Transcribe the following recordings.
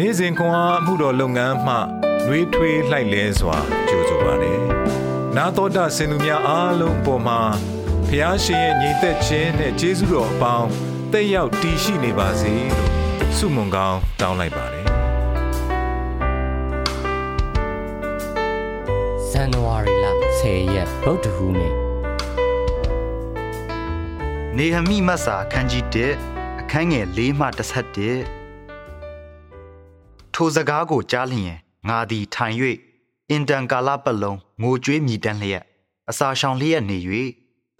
နေ့စဉ်ခွန်အားမှုတော်လုပ်ငန်းမှနှွေးထွေးလှိုက်လဲစွာကြိုဆိုပါရယ်။နာတော်တာစင်သူများအားလုံးပေါ်မှာဖျားရှင်ရဲ့ညီသက်ခြင်းနဲ့ကျေးဇူးတော်အပေါင်းတက်ရောက်တည်ရှိနေပါစေလို့ဆုမွန်ကောင်းတောင်းလိုက်ပါတယ်။ဇန်နဝါရီလ10ရက်ဗုဒ္ဓဟူးနေ့နေဟမိမတ်စာအခန်းကြီး1အခန်းငယ်၄မှ31 ထိုစကားကိုကြားလျင်ငါသည်ထိုင်၍အင်တန်ကာလပတ်လုံးငိုကြွေးမြည်တမ်းလျက်အစာရှောင်လျက်နေ၍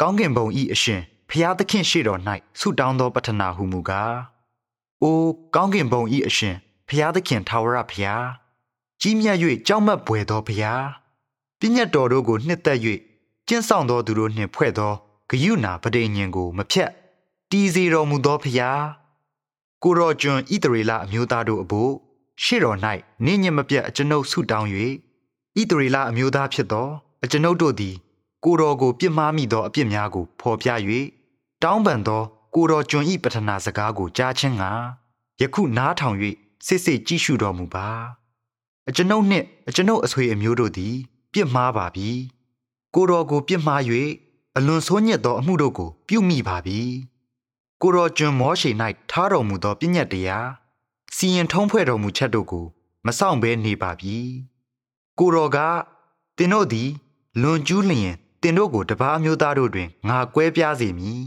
ကောင်းကင်ဘုံဤအရှင်ဖျားသခင်ရှေ့တော်၌ဆုတောင်းသောပတ္ထနာဟုမူကားအိုကောင်းကင်ဘုံဤအရှင်ဖျားသခင်ထာဝရဖျားကြီးမြတ်၍ကြောက်မက်ပွေသောဖျားပြည့်ညတ်တော်တို့ကိုနှစ်သက်၍ကျင့်ဆောင်သောသူတို့နှင့်ဖွဲ့သောဂယုဏပဋိညင်ကိုမဖြတ်တီးစီတော်မူသောဖျားကိုရောကျွန်ဣတရေလအမျိုးသားတို့အဖို့ ရှေ့တော်၌နင်းညမပြတ်အကျွန်ုပ်ဆုတောင်း၍ဣတရေလအမျိုးသားဖြစ်သောအကျွန်ုပ်တို့သည် ကိုတော်ကိုပြစ်မှားမိသောအပြစ်များကိုဖော်ပြ၍တောင်းပန်သော ကိုတော်ကျွန်ဤပထနာစကားကိုကြားခြင်းငှာယခုနားထောင်၍စစ်စစ်ကြည့်ရှုတော်မူပါအကျွန်ုပ်နှင့်အကျွန်ုပ်အဆွေအမျိုးတို့သည် ပြစ်မှားပါပြီကိုတော်ကိုပြစ်မှား၍အလွန်ဆိုးညစ်သောအမှုတို့ကို ပြုမိပါပြီကိုတော်ကျွန်မောရှေ၌ထားတော်မူသောပြည့်ညတ်တရား စီရင်ထုံးဖွဲ့တော်မူချက်တို့ကို မဆောင်ဘဲနေပါပြီကိုတော်ကတင်တို့သည် လွန်ကျူးလျင်တင်တို့ကိုတပားမျိုးသားတို့တွင်ငါကွဲပြားစေမည်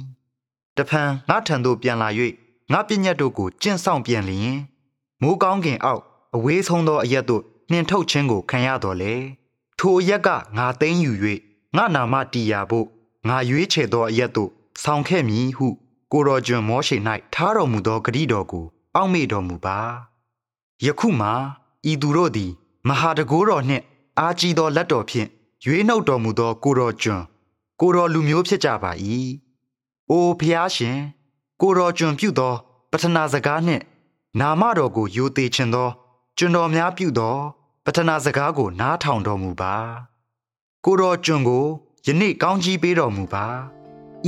တဖန်ငါထံသို့ပြန်လာ၍ငါပညတ်တို့ကိုကျင့်ဆောင်ပြန်လျင်မိုးကောင်းကင်အောက်အဝေးဆုံးသောအရက်တို့နှင်ထုတ်ခြင်းကိုခံရတော်လေထိုအရက်ကငါသိမ်းယူ၍ငါနာမတီယာဖို့ငါရွေးချယ်သောအရက်တို့ဆောင်ခဲ့မည်ဟုကိုတော်ကျွန်မောရှေ၌ထားတော်မူသောဂရိတော်ကို အောက်မေ့တော်မူပါယခုမှဤသူတို့သည် မဟာတကိုးတော်နှင့် အာကြီးသောလက်တော်ဖြင့်ရွေးနှုတ်တော်မူသော ကိုတော်ကျွန်ကိုတော်လူမျိုးဖြစ်ကြပါ၏အိုဖျားရှင် ကိုတော်ကျွန်ပြုသော ပထနာစကားနှင့် နာမတော်ကိုယိုသေးခြင်းသော ကျွန်တော်များပြုသော ပထနာစကားကိုနားထောင်တော်မူပါကိုတော်ကျွန်ကိုယနေ့ကောင်းကြီးပေးတော်မူပါ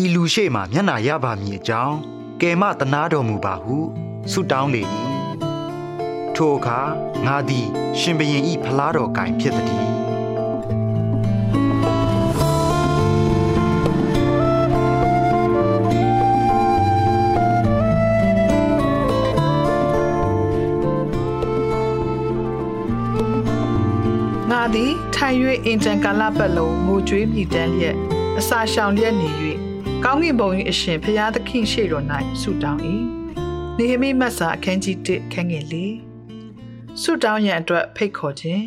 ဤလူရှိမှမျက်နာရပါမည်အကြောင်းကယ်မတနာတော်မူပါဟု ဆုတောင်းလေ၏ထိုအခါငါသည် ရှင်ဘရင်ဤဖလားတော်ကင်ဖြစ်သည်ငါသည်ထိုင်၍အင်တန်ကာလပတ်လုံးငိုကြွေးမြည်တမ်းလျက်အစာရှောင်လျက်နေ၍ကောင်းကင်ဘုံ၏အရှင်ဖျားသခင်ရှေ့တော်၌ဆုတောင်း၏ နေဟမိမတ်စာအခန်းကြီး1ခန်းငယ်၄ဆုတောင်းရန်အတွက်ဖိတ်ခေါ်ခြင်း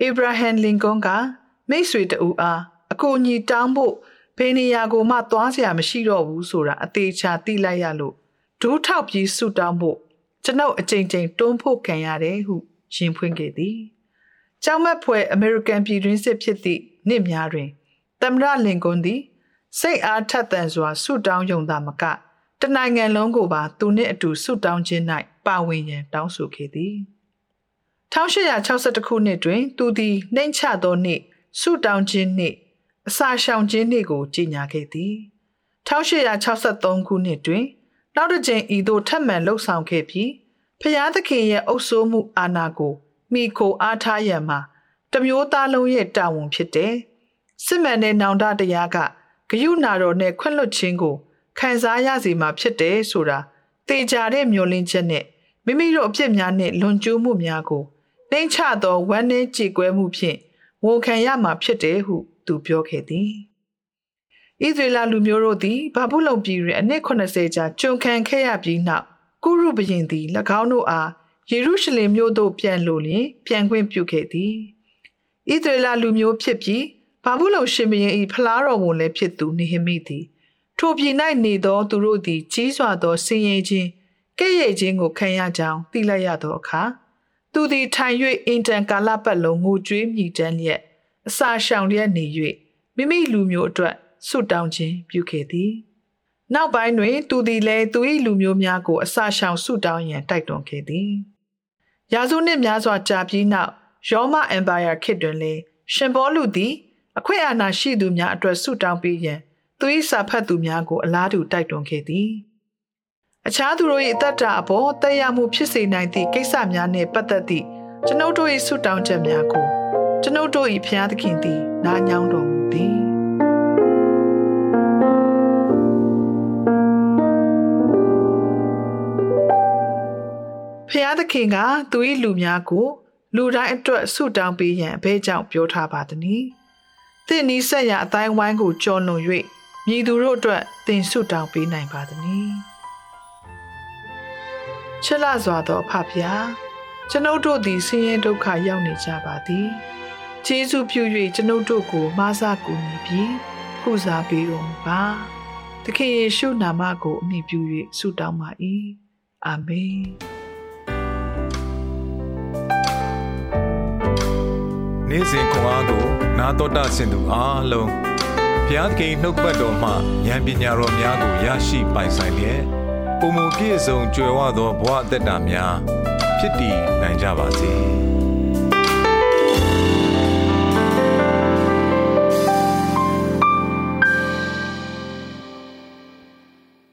အေဗရာဟမ်လင်ကွန်ကမိတ်ဆွေတဦးအားအကူအညီတောင်းဖို့ဘယ်နေရာကိုမှသွားစရာမရှိတော့ဘူးဆိုတာအသေးချာသိလိုက်ရလို့ဒူးထောက်ပြီးဆုတောင်းဖို့ကျွန်ုပ်အကြိမ်ကြိမ်တွန်းဖို့ခံရတယ်ဟုရင်ဖွင့်ခဲ့သည်။ကြောင်မက်ဖွဲ့အမေရိကန်ပြည်တွင်းစစ်ဖြစ်သည့်နှစ်များတွင်သမရလင်ကွန်သည်စိတ်အားထက်သန်စွာဆုတောင်းယုံသာမက တနိုင်ငံလုံးကိုပါသူနှင့်အတူဆုတောင်းခြင်း၌ပါဝင်ရန်တောင်းဆိုခဲ့သည်1862ခုနှစ်တွင် သူသည်နှိမ့်ချသောနေ့ဆုတောင်းခြင်းနေ့အစာရှောင်ခြင်းနေ့ကိုကြေညာခဲ့သည်1863ခုနှစ်တွင်နောက်တစ်ကြိမ်ဤသို့ထပ်မံလှုပ်ဆောင်ခဲ့ပြီးဖျားသခင်ရဲ့အုပ်စိုးမှုအာဏာကိုမိခိုအားထားရန်မှာတမျိုးသားလုံးရဲ့တာဝန်ဖြစ်တယ်စစ်မှန်တဲ့နောင်တတရားကဂယုဏတော်နဲ့ခွင့်လွှတ်ခြင်းကို ခံစားရစီမှာဖြစ်တယ်ဆိုတာတေချာတဲ့မျှော်လင့်ချက်နဲ့မိမိတို့အပြစ်များနဲ့လွန်ကျူးမှုများကိုနှိမ့်ချသောဝမ်းနည်းကြေကွဲမှုဖြင့်ဝန်ခံရမှာဖြစ်တယ်ဟုသူပြောခဲ့သည်ဣသရေလလူမျိုးတို့သည်ဘာဘူးလုံပြည်တွင်အနှစ်80ကြာကျွန်ခံခဲ့ရပြီးနောက်ကုရုဘရင်သည်၎င်းတို့အားယေရုရှလင်မြို့သို့ပြန်လိုလျင်ပြန်ခွင့်ပြုခဲ့သည်ဣသရေလလူမျိုးဖြစ်ပြီးဘာဘူးလုံရှင်ဘရင်၏ဖလားတော်ဝန်လည်းဖြစ်သူနေဟမိသည် ထိုပြည်၌နေသောသူတို့သည်ကြီးစွာသောဆင်းရဲခြင်းကဲ့ရဲ့ခြင်းကိုခံရကြောင်းသိလိုက်ရသောအခါသူသည်ထိုင်၍အင်တန်ကာလပတ်လုံးငိုကြွေးမြည်တမ်းလျက်အစာရှောင်လျက်နေ၍မိမိလူမျိုးအတွက်ဆုတောင်းခြင်းပြုခဲ့သည်နောက်ပိုင်းတွင် သူသည်လည်းသူ၏လူမျိုးများကိုအစာရှောင်ဆုတောင်းရန်တိုက်တွန်းခဲ့သည်ရာစုနှစ်များစွာကြာပြီးနောက်ရောမအင်ပါယာခေတ်တွင်လည်းရှင်ဘောလူသည်အခွင့်အာဏာရှိသူများအတွက်ဆုတောင်းပေးရန် သူ၏စာဖတ်သူများကိုအလားတူတိုက်တွန်းခဲ့သည်အခြားသူတို့၏အသက်တာအပေါ်တက်ရောက်မှုဖြစ်စေနိုင်သည့်ကိစ္စများနှင့်ပတ်သက်သည့်ကျွန်ုပ်တို့၏ဆုတောင်းချက်များကိုကျွန်ုပ်တို့၏ဖျားသခင်သည်နားညောင်းတော်မူသည်ဖျားသခင်ကသူ၏လူများကို လူတိုင်းအတွက်ဆုတောင်းပေးရန်အဘဲကြောင့်ပြောထားပါသည်နီ။သင်နီးဆက်ရာအတိုင်းဝိုင်းကိုကြော်လွန်၍ မြည်သူတို့အတွက်သင်ဆုတောင်းပေးနိုင်ပါသည်နီ။ချစ်လာစွာသောအဖဖျားကျွန်ုပ်တို့သည်ဆင်းရဲဒုက္ခရောက်နေကြပါသည်။ကျေးဇူးပြု၍ကျွန်ုပ်တို့ကိုမဆာကူညီပြီးကုစားပေးတော်မူပါ။သခင်ယေရှုနာမကိုအမိပြု၍ဆုတောင်းပါ၏။အာမင်။နေ့စဉ်ခွန်အားကို နာတော်တာဆင်သူအားလုံး ဘုရားသခင်နှုတ်ပတ်တော်မှဉာဏ်ပညာတော်များကိုရရှိပိုင်ဆိုင်လျက်ပုံမူပြည့်စုံကြွယ်ဝသောဘဝအသက်တာများဖြစ်တည်နိုင်ကြပါစေ။